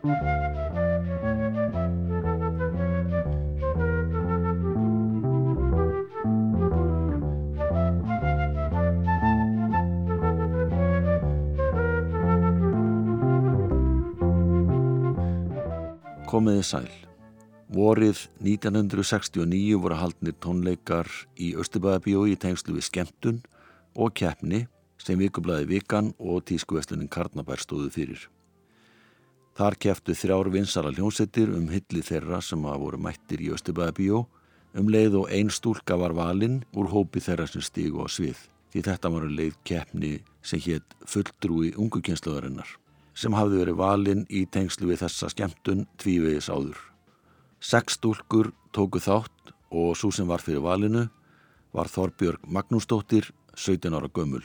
Komiði sæl. Vorið 1969 voru haldnir tónleikar í Östubæðabíói í tengslu við skemmtun og keppni sem vikublaði Vikan og tískuvestunin Karnabær stóðu fyrir. Þar keftu þrjár vinsara hljónsettir um hilli þeirra sem að voru mættir í Östubæðabíó um leið og ein stúlka var valinn úr hópi þeirra sem stígu á svið því þetta var leið keppni sem hétt fulltrúi ungukensluðarinnar sem hafði verið valinn í tengslu við þessa skemmtun tvívegis áður. Seks stúlkur tóku þátt og svo sem var fyrir valinu var Þorbjörg Magnúsdóttir 17 ára gömul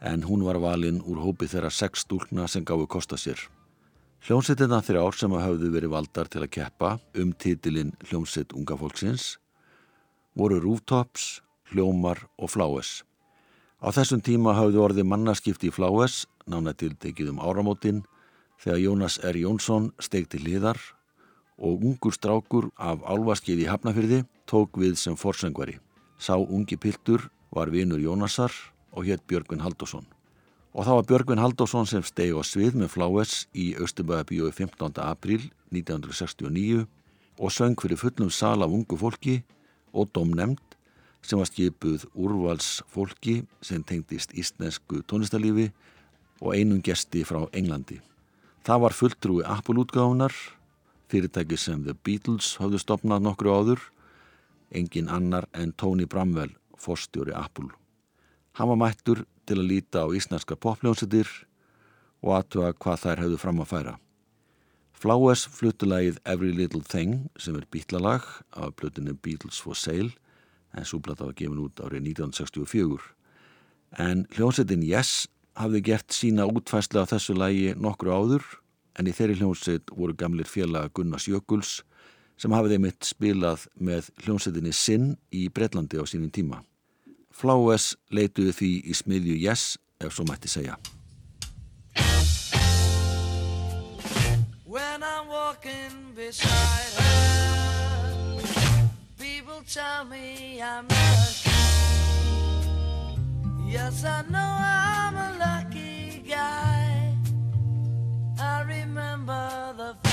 en hún var valinn úr hópi þeirra sex stúlkna sem gáðu kosta sér. Hljómsettina þrjár sem hafðu verið valdar til að keppa um titilinn Hljómsett unga fólksins voru Rooftops, Hljómar og Fláes. Á þessum tíma hafðu orðið mannaskipti í Fláes nána tiltekið um áramótin þegar Jónas R. Jónsson stegti hliðar og ungur strákur af álvaskið í Hafnafyrði tók við sem forsengvari. Sá ungi piltur var vinur Jónasar og hétt Björgvin Haldásson. Og það var Björgvin Haldásson sem stegi á svið með Fláes í Östubæðabíói 15. april 1969 og söng fyrir fullum sal af ungu fólki og domnemnd sem var skipuð úrvals fólki sem tengdist íslensku tónlistarlífi og einum gesti frá Englandi. Það var fulltrúi Apple-útgáðunar, fyrirtæki sem The Beatles hafðu stopnað nokkru áður, engin annar en Tony Bramwell, forstjóri Apple. Hann var mættur til að líta á íslenska popljónsettir og aðtöða hvað þær hefðu fram að færa. Flowers fluttulægið Every Little Thing sem er bítlalag af blötinu Beatles for Sale en súblata var gefin út árið 1964. En hljónsettin Yes hafði gert sína útfæsla á þessu lægi nokkru áður en í þeirri hljómsveit voru gamlir félaga Gunnars Jökuls sem hafiði mitt spilað með hljómsveitinni Sinn í Breitlandi á sínum tíma. Fláes leituði því í smiðju Yes ef svo mætti segja. When I'm walking beside her People tell me I'm lucky Yes, I know I'm a lucky guy. I remember the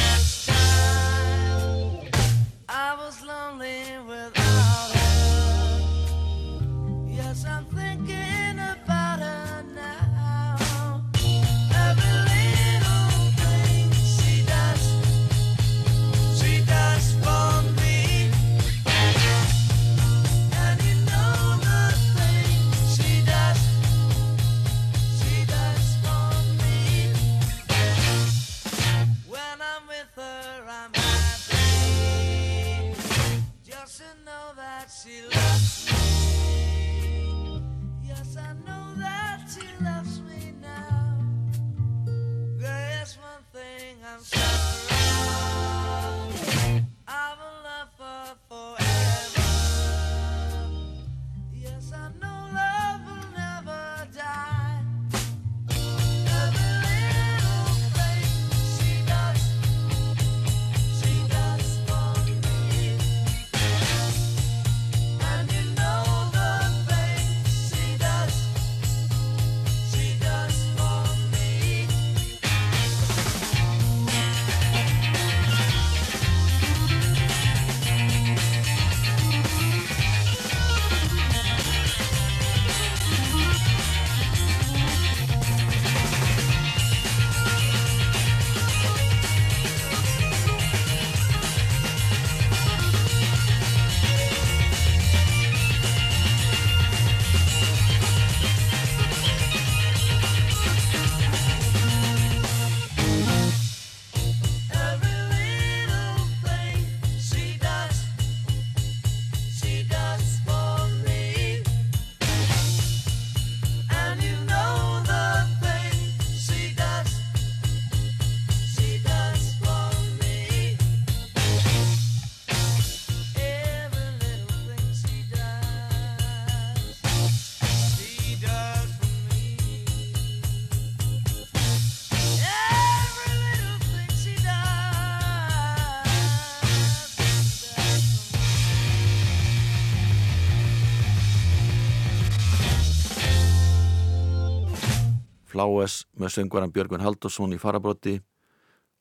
Flowers með söngvaran Björgun Haldursson í farabrotti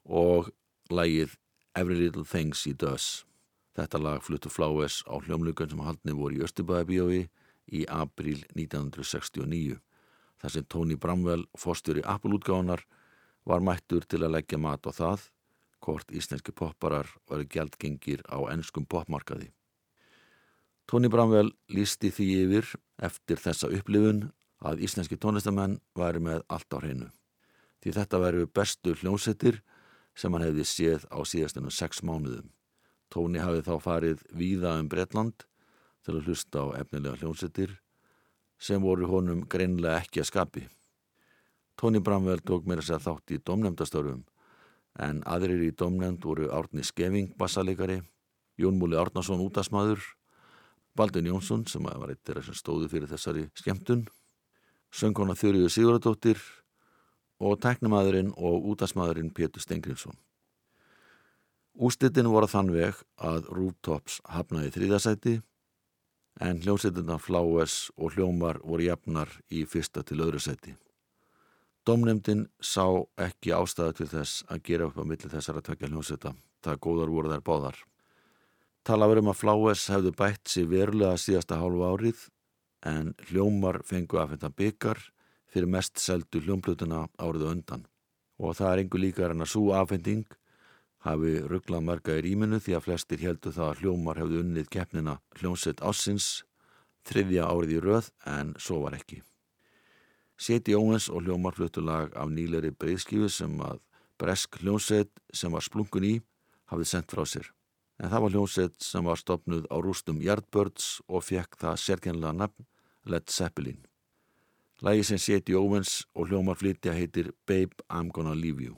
og lægið Every Little Things He Does. Þetta lag fluttu Flowers á hljómlugun sem haldni voru í Östubæðabíói í april 1969. Þar sem Tony Bramwell, fórstjóri Apple-útgáðunar, var mættur til að leggja mat á það hvort íslenski popparar varu gjaldgengir á ennskum popmarkaði. Tony Bramwell lísti því yfir eftir þessa upplifun að íslenski tónlistamenn væri með allt á hreinu. Því þetta væru bestu hljómsettir sem hann hefði séð á síðastinu sex mánuðum. Tóni hafið þá farið víða um Bretland til að hlusta á efnilega hljómsettir sem voru honum greinlega ekki að skapi. Tóni Bramwell tók mér að segja þátt í domnefndastörfum en aðrir í domnefnd voru Árni Skeving, bassalegari, Jón Múli Árnason, útasmaður, Baldin Jónsson sem var eittir sem stóði fyrir þessari skemmtun, söngkona Þurriðu Sigurðardóttir og teknimaðurinn og útasmaðurinn Pétur Stengriðsson. Ústittin voru þann veg að Rooftops hafnaði þrýðasæti en hljómsveitina Flowers og hljómar voru jafnar í fyrsta til öðru sæti. Domnemdin sá ekki ástæðu til þess að gera upp á milli þessara tvekja hljómsveita. Það góðar voru þær báðar. Tala verið um að Flowers hefðu bætt sér verulega síðasta hálfu árið en hljómar fengu að fenda byggar fyrir mest seldu hljómblutuna áriðu undan. Og það er engu líkar en að svo afhending hafi rugglað marga í rýminu því að flestir heldu það að hljómar hefðu unnið keppnina hljómsett ássins þriðja árið í röð en svo var ekki. Seti Óens og hljómar fluttu lag af nýleri breyðskifu sem að bresk hljómsett sem var splungun í hafði sendt frá sér. En það var hljómsett sem var stopnud á rústum Yardbirds og fekk það sérkjænlega nafn Led Zeppelin. Lægi sem Seti Óens og hljómar flytja heitir Babe I'm Gonna Leave You.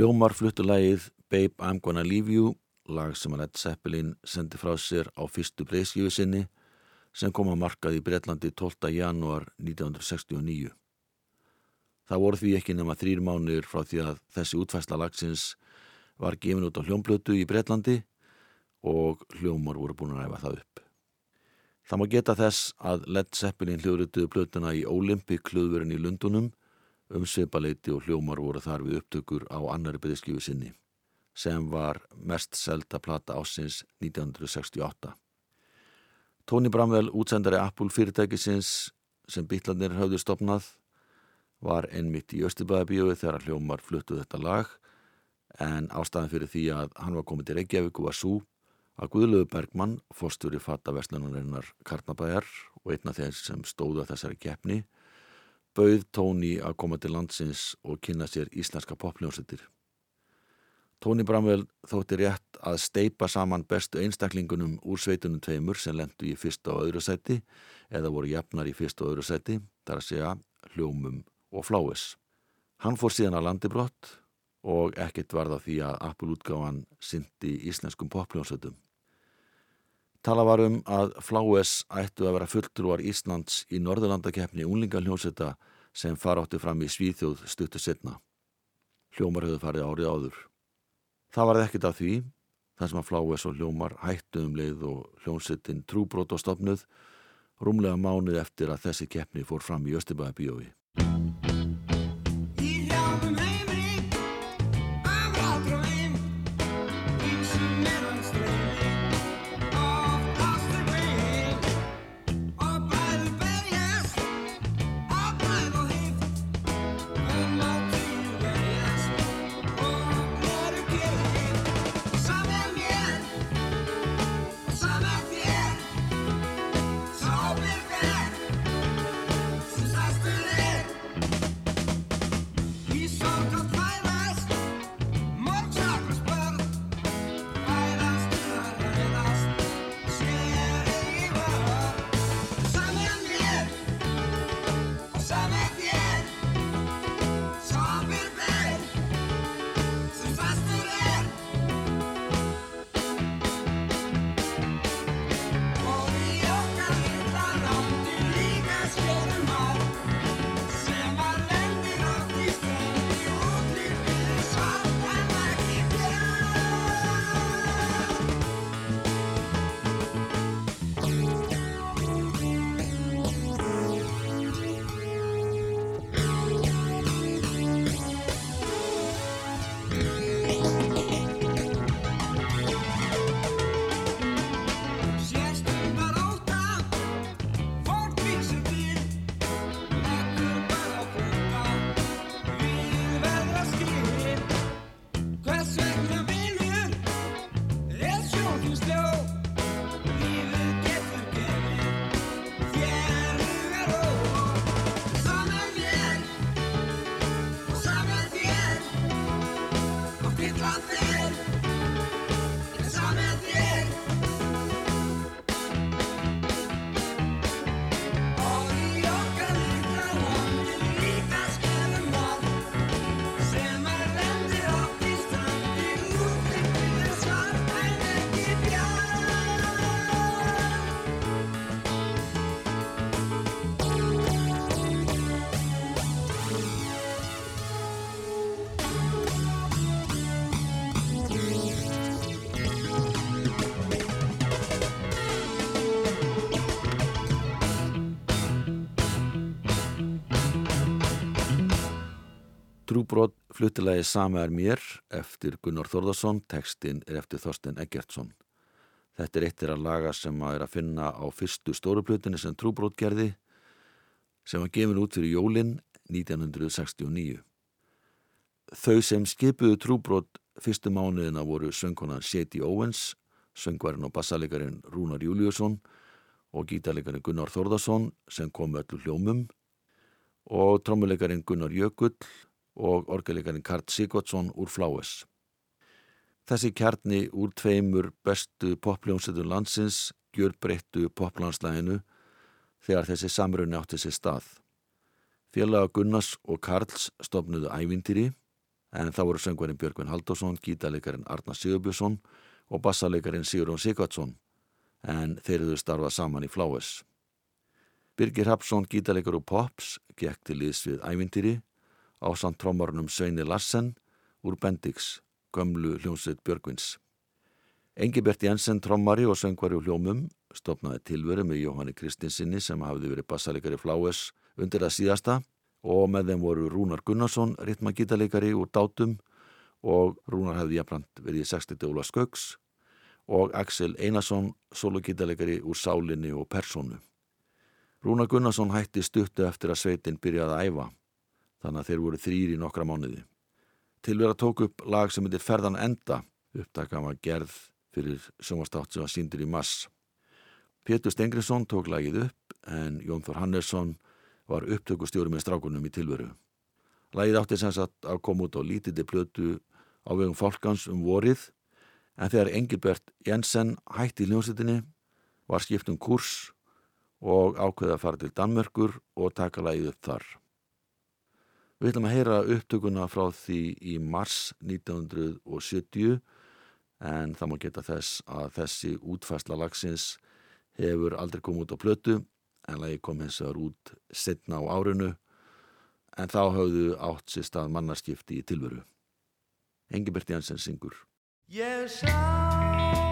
Hljómar fluttulægið Babe I'm Gonna Leave You, lag sem að Led Zeppelin sendi frá sér á fyrstu breyskjöfu sinni sem kom að markað í Breitlandi 12. janúar 1969. Það voru því ekki nema þrýr mánuður frá því að þessi útfæsla lagsins var gefin út á hljómblötu í Breitlandi og hljómar voru búin að ræfa það upp. Það má geta þess að Led Zeppelin hljóðrutuðu blötuna í Olympic hljóðverðin í Lundunum um svipaleiti og hljómar voru þar við upptökur á annari byrðskjöfu sinni sem var mest selta plata ásins 1968. Tony Bramwell, útsendari Apple fyrirtækisins sem býtlandir höfðu stopnað, var einmitt í Östibæðabíói þegar hljómar fluttuð þetta lag en ástæðan fyrir því að hann var komið til Reykjavík var svo að Guðlöfu Bergmann, fórstur í fatta Vestlunarinnar Karnabæjar og einna þeir sem stóða þessari keppni bauð Tóni að koma til landsins og kynna sér íslenska popljónsettir. Tóni Bramvel þótti rétt að steipa saman bestu einstaklingunum úr sveitunum tveimur sem lendu í fyrsta og öðru seti eða voru jafnar í fyrsta og öðru seti, þar að segja hljómum og fláis. Hann fór síðan að landibrott og ekkert varða því að Apple útgáfan syndi íslenskum popljónsettum. Tala var um að Fláes ættu að vera fulltrúar Íslands í Norðurlandakeppni unglingaljónsetta sem fara átti fram í Svíþjóð stuttu setna. Hljómar höfðu farið árið áður. Það varði ekkit af því, þar sem að Fláes og Hljómar hættu um leið og hljónsettin trúbrót og stopnuð, rúmlega mánuð eftir að þessi keppni fór fram í Östibæðabíói. Trúbrot fluttilegi Sama er mér eftir Gunnar Þórðarsson, tekstinn er eftir Þorsten Eggertsson. Þetta er eittir að laga sem að er að finna á fyrstu stóruplutinni sem Trúbrot gerði sem var gefin út fyrir jólinn 1969. Þau sem skipuðu Trúbrot fyrstu mánuðina voru söngkonan Seti Owens, söngvarinn og bassalegarinn Rúnar Júliusson og gítarleikarinn Gunnar Þórðarsson sem kom öllu hljómum og trommuleikarinn Gunnar Jökull og orgeleikarin Karl Sigvardsson úr Fláes. Þessi kjarni úr tveimur bestu popljónsetur landsins gjör breyttu poplandslæginu þegar þessi samrunni átti sér stað. Félaga Gunnars og Karls stopnuðu ævintýri en þá voru söngvarinn Björgvin Haldásson, gítaleikarin Arna Sigurbjörnsson og bassaleikarin Sigurðun Sigvardsson en þeir eru starfað saman í Fláes. Birgir Hapsson, gítaleikar og Pops, gekk til liðs við ævintýri á samt trómarunum Sveini Larsen úr Bendix, gömlu hljómsveit Björgvins. Engibert Jensen trómari og söngvari og hljómum stopnaði tilveru með Jóhanni Kristinsinni sem hafði verið bassalegari Fláes undir það síðasta og með þeim voru Rúnar Gunnarsson, ritmagítalegari úr Dátum og Rúnar hefði jafnbrand verið í 60. Óla Skauks og Axel Einarsson, sologítalegari úr Sálinni og Persónu. Rúnar Gunnarsson hætti stuttu eftir að sveitin byrjaði að æfa þannig að þeir voru þrýri í nokkra mánuði. Tilverða tók upp lag sem heitir Ferðan Enda, upptaka var gerð fyrir sjónvastátt sem var síndur í mass. Pétur Stengriðsson tók lagið upp en Jón Þór Hannesson var upptökustjóri með strákunum í tilveru. Lagið átti sem sagt að koma út á lítiti plötu á vegum fólkans um vorið en þegar Engilbert Jensen hætti í hljómsettinni var skipt um kurs og ákveða að fara til Danmörkur og taka lagið upp þar. Við ætlum að heyra upptökuna frá því í mars 1970 en það má geta þess að þessi útfæsla lagsins hefur aldrei komið út á plötu en lagi kom hins vegar út setna á árinu en þá hafðu átt sér stað mannarskipti í tilveru. Engibert Jansson syngur. Ég sá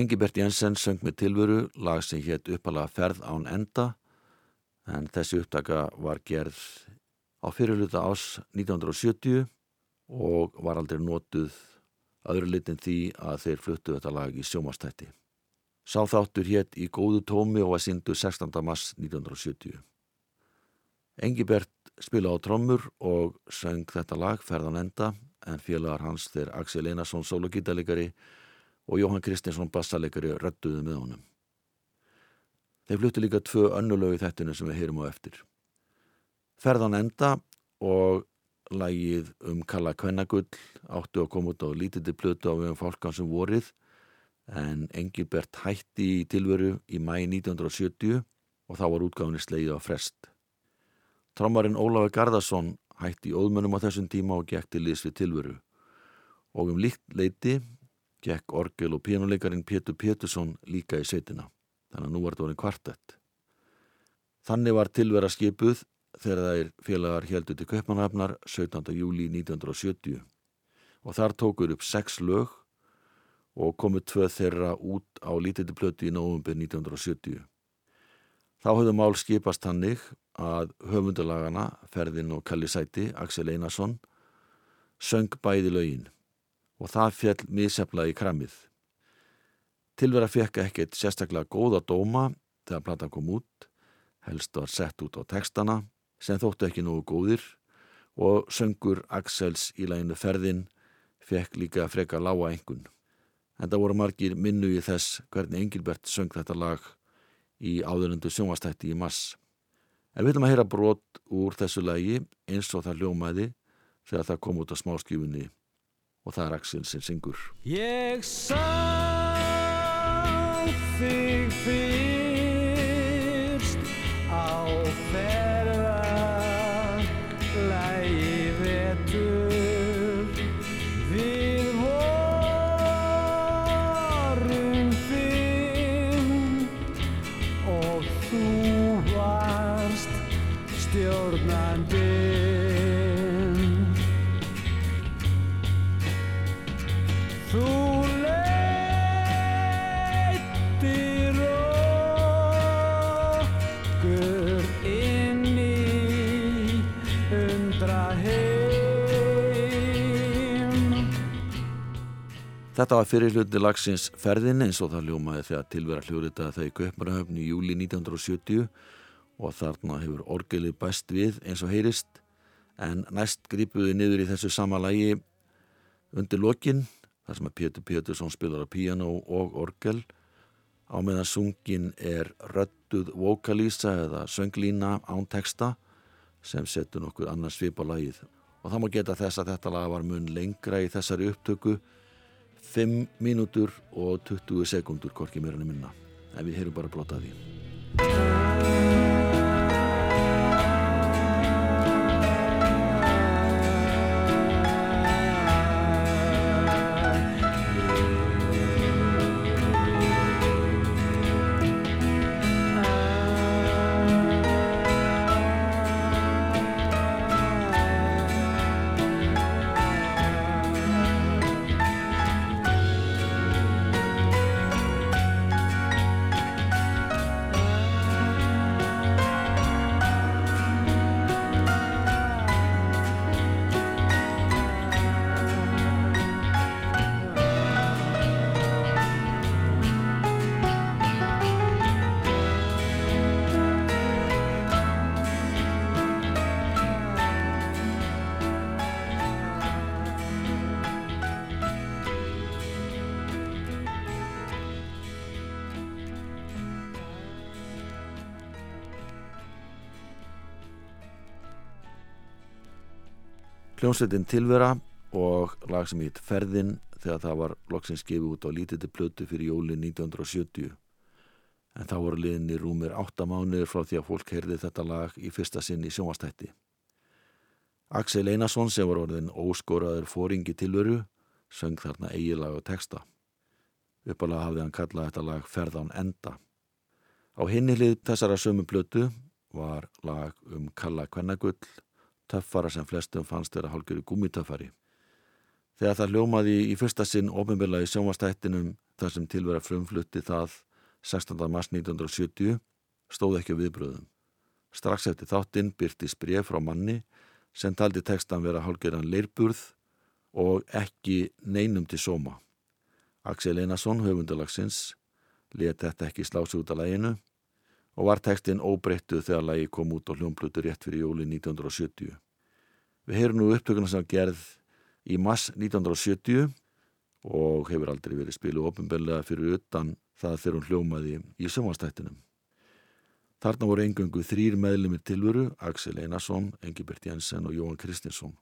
Engibert Jensen söng með tilveru lag sem hétt uppalega ferð án enda en þessi upptaka var gerð á fyrirluta ás 1970 og var aldrei notuð öðru litin því að þeir fluttu þetta lag í sjómastætti. Sáþáttur hétt í góðu tómi og var sindu 16. mars 1970. Engibert spila á trommur og söng þetta lag ferðan enda en félagar hans þeir Axel Einarsson sólogítalegari og Jóhann Kristinsson bassalegari röttuðu með honum. Þeir fluttu líka tvö önnulögu þættinu sem við heyrum á eftir. Ferðan enda og lægið um Kalla Kvennagull áttu að koma út á lítið plötu á við um fólkansum vorið en Engilbert hætti í tilveru í mæi 1970 og þá var útgáðinni sleið á frest. Trómarinn Ólafi Garðarsson hætti í óðmönum á þessum tíma og gekk til liðs við tilveru og um líkt leiti gekk orgel og pínuleikarin Pétur Pétursson líka í sveitina þannig að nú var þetta orðin kvartett. Þannig var tilvera skipuð þegar þær félagar heldur til Köpmanhafnar 17. júli 1970 og þar tókur upp sex lög og komu tvö þeirra út á lítið plötu í nógumbir 1970. Þá höfðu mál skipast hannig að höfundalagana, Ferðin og Kalli Sæti, Axel Einarsson, söng bæði lögin og það fjall misefla í kramið. Tilvera fekk ekkert sérstaklega góða dóma þegar plata kom út, helst var sett út á textana sem þóttu ekki nógu góðir og söngur Axels í læginu Ferðin fekk líka freka lága engun. En það voru margir minnu í þess hvernig Engilbert söng þetta lag í áðurundu sjónvastætti í mass. En við viljum að heyra brot úr þessu lagi eins og það ljómaði þegar það kom út á smáskjöfunni og það er Axel sem syngur. Ég sá þig fyrst Þetta var fyrir hluti lagsins ferðin eins og það ljómaði þegar tilvera hljóðrita þau í Kaupmarahöfn í júli 1970 og þarna hefur orgelið bæst við eins og heyrist. En næst grípuði niður í þessu sama lagi undir lokin þar sem að Pétur Pétursson spilar á piano og orgel. Á meðan sungin er röttuð vokalísa eða sönglína án texta sem setur nokkuð annars svip á lagið. Og það má geta þess að þetta lag var mun lengra í þessari upptöku 5 mínútur og 20 sekundur korki mér enn minna. En við heyrum bara blota því Hljómsveitin Tilvera og lag sem hitt Ferðin þegar það var loksins gefið út á lítið plötu fyrir jóli 1970 en þá voru liðinni rúmir átta mánuður frá því að fólk heyrði þetta lag í fyrsta sinn í sjónvastætti. Axel Einarsson sem var orðin óskoraður fóringi tilveru söng þarna eigilag og texta. Uppalega hafði hann kallað þetta lag Ferðan enda. Á hinni hlið þessara sömu plötu var lag um Kalla Kvennagull töffara sem flestum fannst þeirra hálfgerðu gúmitöffari. Þegar það ljómaði í fyrsta sinn ofinbilla í sjónvastættinum þar sem tilvera frumflutti það 16. mars 1970 stóð ekki á viðbröðum. Strax eftir þáttinn byrtist bref frá manni sem taldi textan vera hálfgerðan leirburð og ekki neinum til sóma. Axel Einarsson, höfundalagsins, let þetta ekki slási út af læginu og var textin óbreyttuð þegar lægi kom út á hljómblutur rétt fyrir jóli 1970. Við heyrum nú upptökuna sem gerð í mass 1970 og hefur aldrei verið spilu ofinbellega fyrir utan það þegar hún hljómaði í sömastættinum. Þarna voru engöngu þrýr meðlumir tilvöru, Axel Einarsson, Engibert Jensen og Jóhann Kristinsson.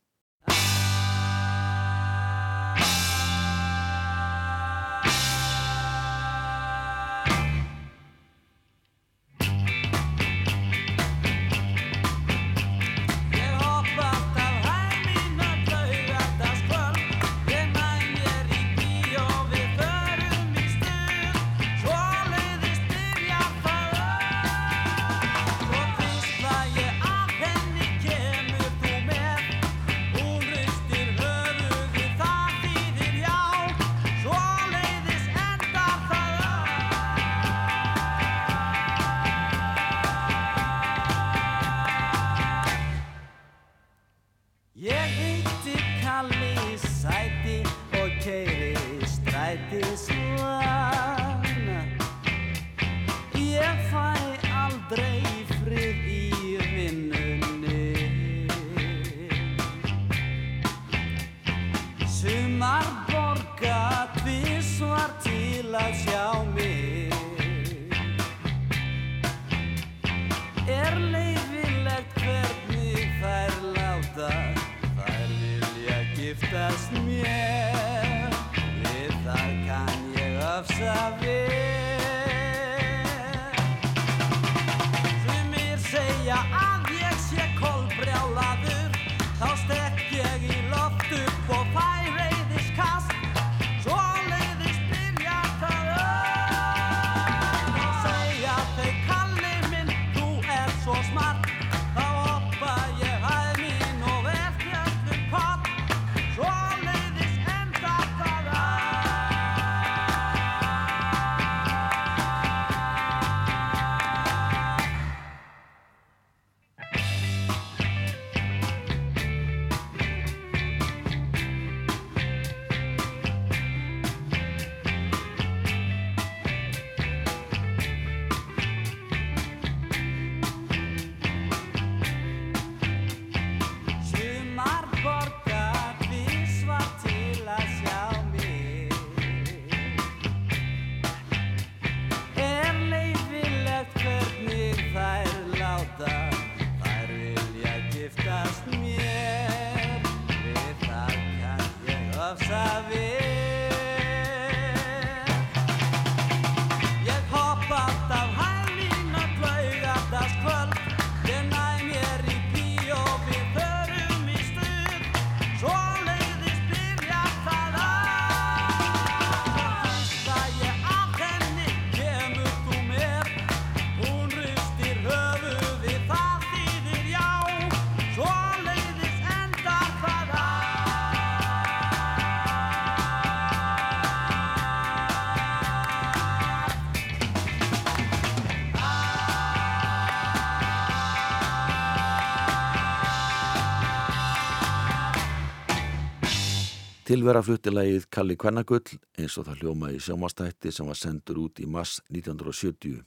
Tilvera fluttilegið Kalli Kvennagull eins og það hljómaði sjómastætti sem var sendur út í mass 1970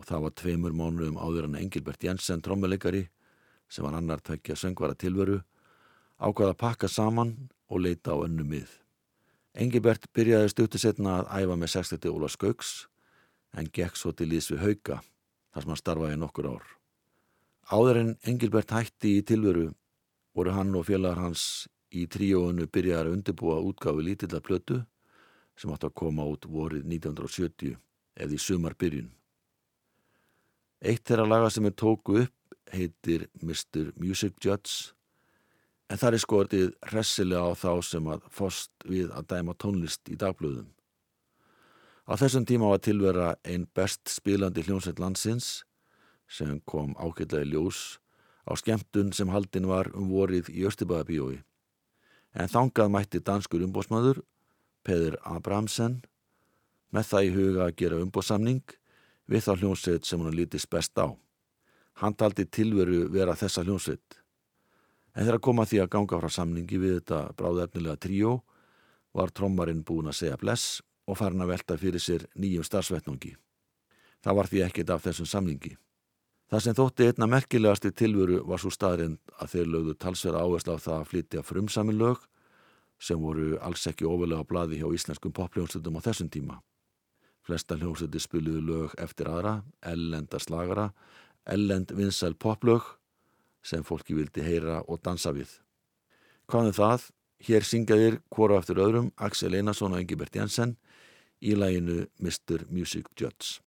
og það var tveimur mánuðum áður en Engilbert Jensen trommuleikari sem var annar tveggja söngvara tilveru ákvaða að pakka saman og leita á önnu mið. Engilbert byrjaði stuttu setna að æfa með 60 Óla Skauks en gekk svo til lýs við hauka þar sem hann starfaði nokkur ár. Áður en Engilbert hætti í tilveru voru hann og félagar hans í tríóinu byrjaði að undirbúa útgáfi lítilla plötu sem átti að koma út vorið 1970 eða í sumar byrjun. Eitt þeirra laga sem er tóku upp heitir Mr. Music Judge en það er skortið hressilega á þá sem að fost við að dæma tónlist í dagblöðum. Á þessum tíma var tilvera einn best spilandi hljómsveit landsins sem kom ágætlega í ljós á skemmtun sem haldin var um vorið í Östibæðabíói. En þangað mætti danskur umbósmaður, Peður Abramsen, með það í huga að gera umbóðsamning við þá hljómsveit sem hún lítist best á. Hann taldi tilveru vera þessa hljómsveit. En þegar koma því að ganga frá samningi við þetta bráðefnilega tríó var trommarinn búin að segja bless og farin að velta fyrir sér nýjum starfsvetnungi. Það var því ekkit af þessum samningi. Það sem þótti einna merkilegasti tilveru var svo staðrind að þeir lögðu talsverða áherslu á það að flytja frumsami lög sem voru alls ekki ofalega á bladi hjá íslenskum popljónsutum á þessum tíma. Flesta hljómsuti spiluðu lög eftir aðra, ellenda slagara, ellend vinsæl poplög sem fólki vildi heyra og dansa við. Hvaðum það? Hér syngjaðir hvora eftir öðrum Axel Einarsson og Engibert Jensen í læginu Mr. Music Judge.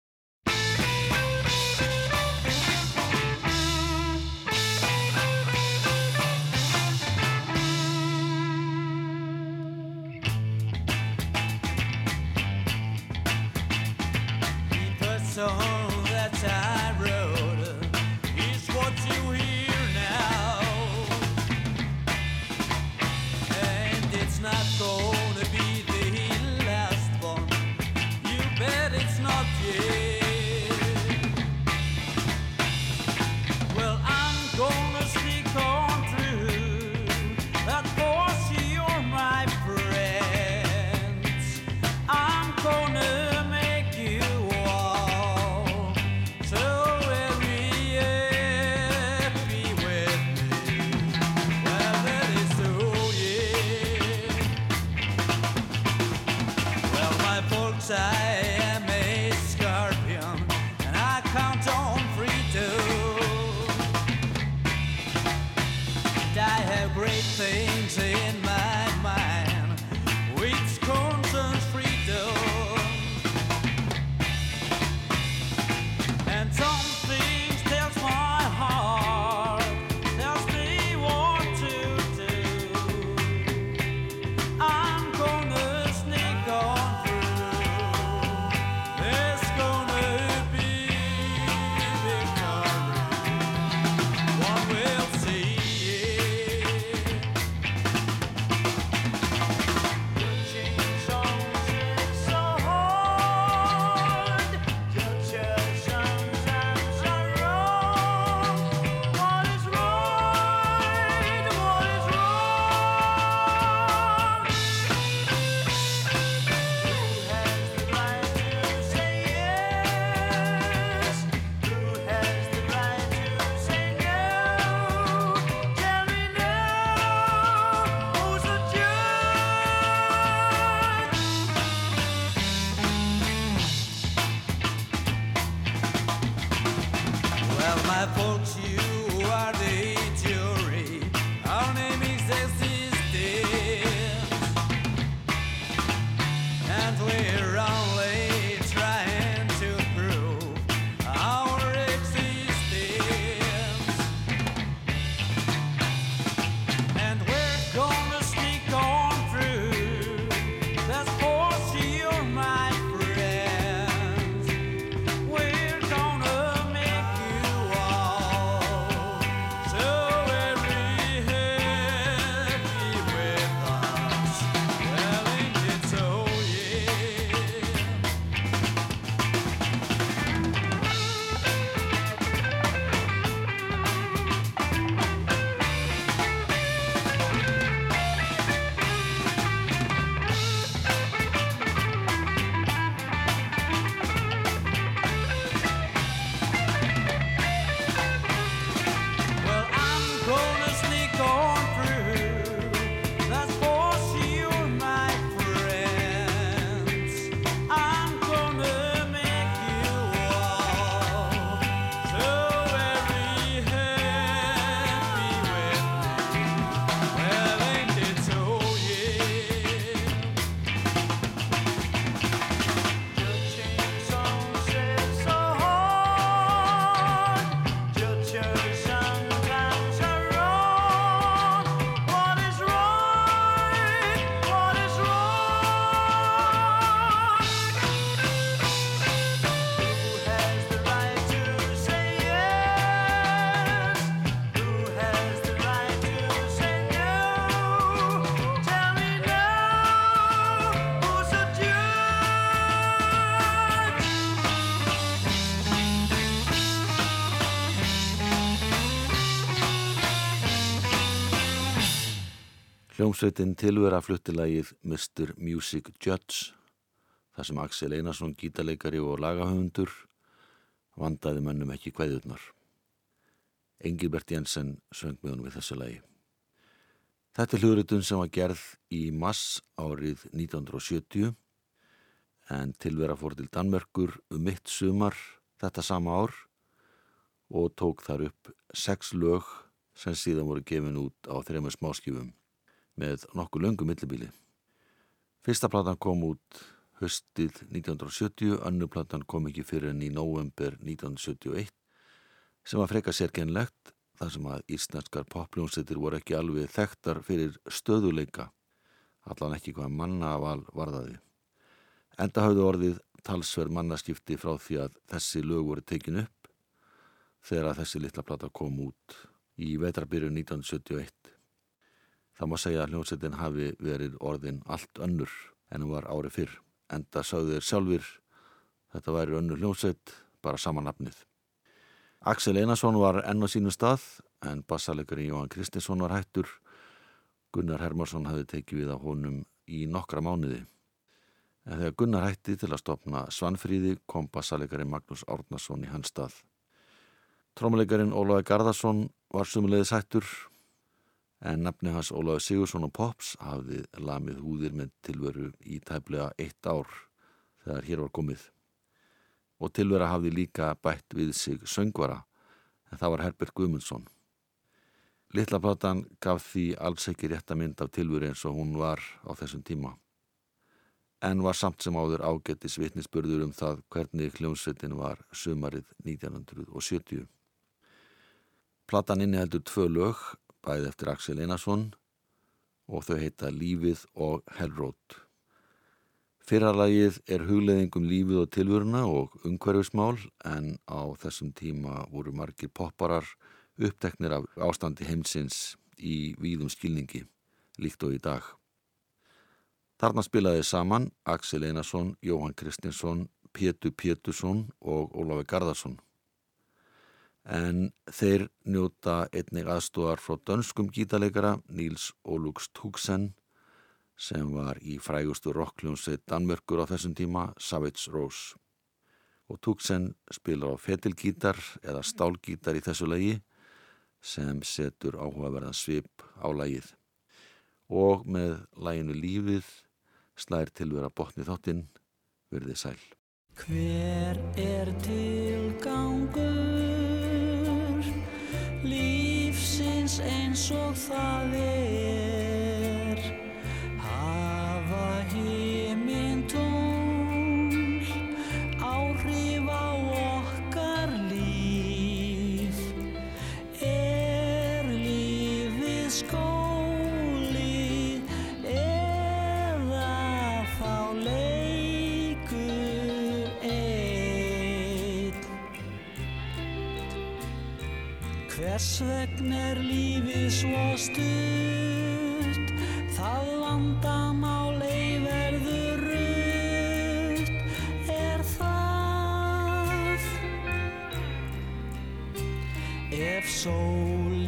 Hljómsveitin tilvera fluttilagið Mr. Music Judge þar sem Axel Einarsson, gítarleikari og lagahöfundur vandaði mönnum ekki hvaðjurnar. Engilbert Jensen söng með honum við þessu lagi. Þetta er hljóðritun sem var gerð í mass árið 1970 en tilvera fór til Danmörkur um mitt sumar þetta sama ár og tók þar upp sex lög sem síðan voru gefin út á þrejum smáskjöfum með nokkuð löngu millibíli. Fyrsta platan kom út höstið 1970, annu platan kom ekki fyrir enn í november 1971 sem var freka sérkennlegt þar sem að íslenskar popljónsettir voru ekki alveg þekktar fyrir stöðuleika, allan ekki hvað mannaval varðaði. Enda hafði orðið talsverð mannaskipti frá því að þessi lög voru tekin upp þegar að þessi litla plata kom út í vetrabyrju 1971. Það má segja að hljónsettin hafi verið orðin allt önnur en hún var árið fyrr. Enda sáðu þeir sjálfur þetta væri önnur hljónsett, bara sama nafnið. Axel Einarsson var enn á sínu stað en bassalegarinn Jóhann Kristinsson var hættur. Gunnar Hermarsson hafði tekið við á honum í nokkra mánuði. En þegar Gunnar hætti til að stopna Svanfríði kom bassalegarinn Magnús Árnason í hans stað. Trómulegarinn Ólaði Garðarsson var sumulegðis hættur en nafni hans Ólaði Sigursson og Pops hafði lamið húðir með tilveru í tæplega eitt ár þegar hér var komið. Og tilvera hafði líka bætt við sig söngvara en það var Herbert Guðmundsson. Littla platan gaf því alls ekki rétta mynd af tilveru eins og hún var á þessum tíma. En var samt sem áður ágættis vitnisspörður um það hvernig hljómsveitin var sumarið 1970. Platan inniheldur tvö lög bæði eftir Axel Einarsson og þau heita Lífið og Hellrót. Fyrralagið er hugleðingum lífið og tilvöruna og umhverfismál en á þessum tíma voru margir popparar uppteknir af ástandi heimsins í víðum skilningi, líkt og í dag. Þarna spilaði saman Axel Einarsson, Jóhann Kristinsson, Pétur Pétursson og Ólafi Garðarsson en þeir njóta einnig aðstóðar frá dönskum gítarleikara Níls Ólúks Túksen sem var í frægustu rockljónsveit Danmörkur á þessum tíma Savage Rose. Og Túksen spilar á fetilgítar eða stálgítar í þessu lagi sem setur áhugaverðan svip á lagið. Og með laginu Lífið slæðir tilvera botni þáttinn verðið sæl. Hver er tilgangur lífsins eins og það er Hvers vegna er lífið svo stutt? Það vandamál ei verður rutt, er það? Ef sólinn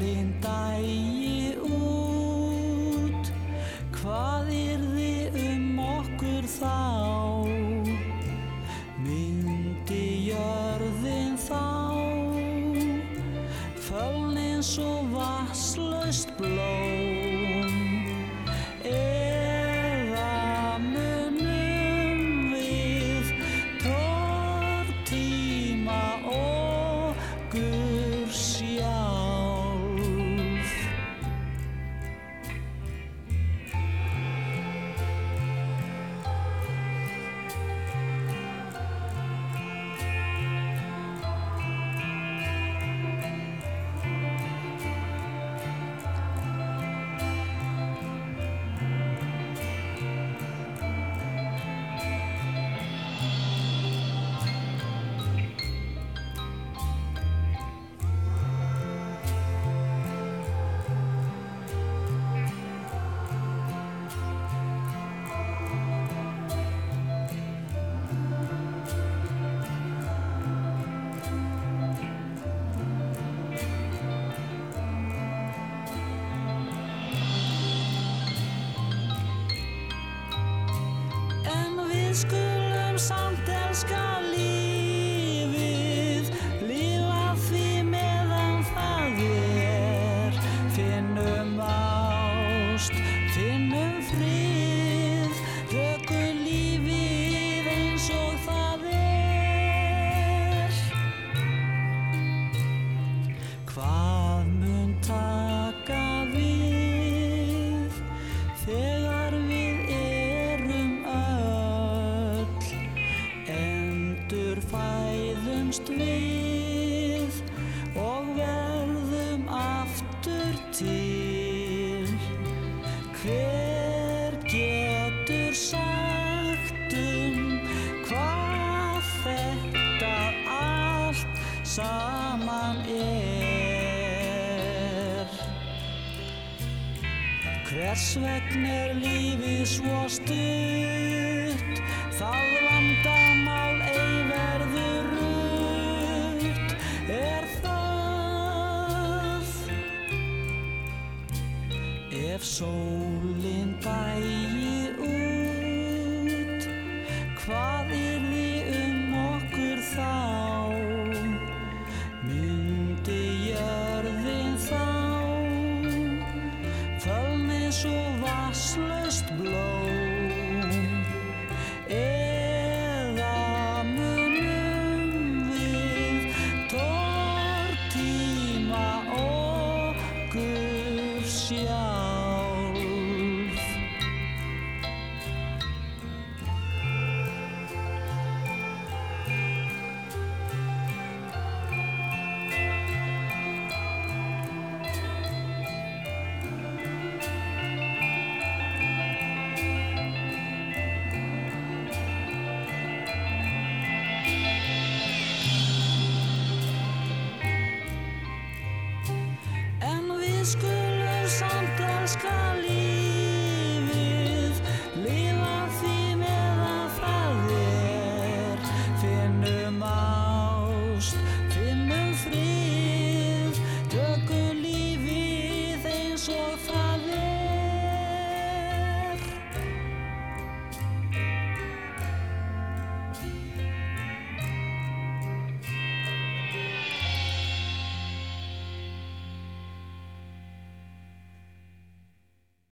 Hvers vegna er lífið svo stutt Það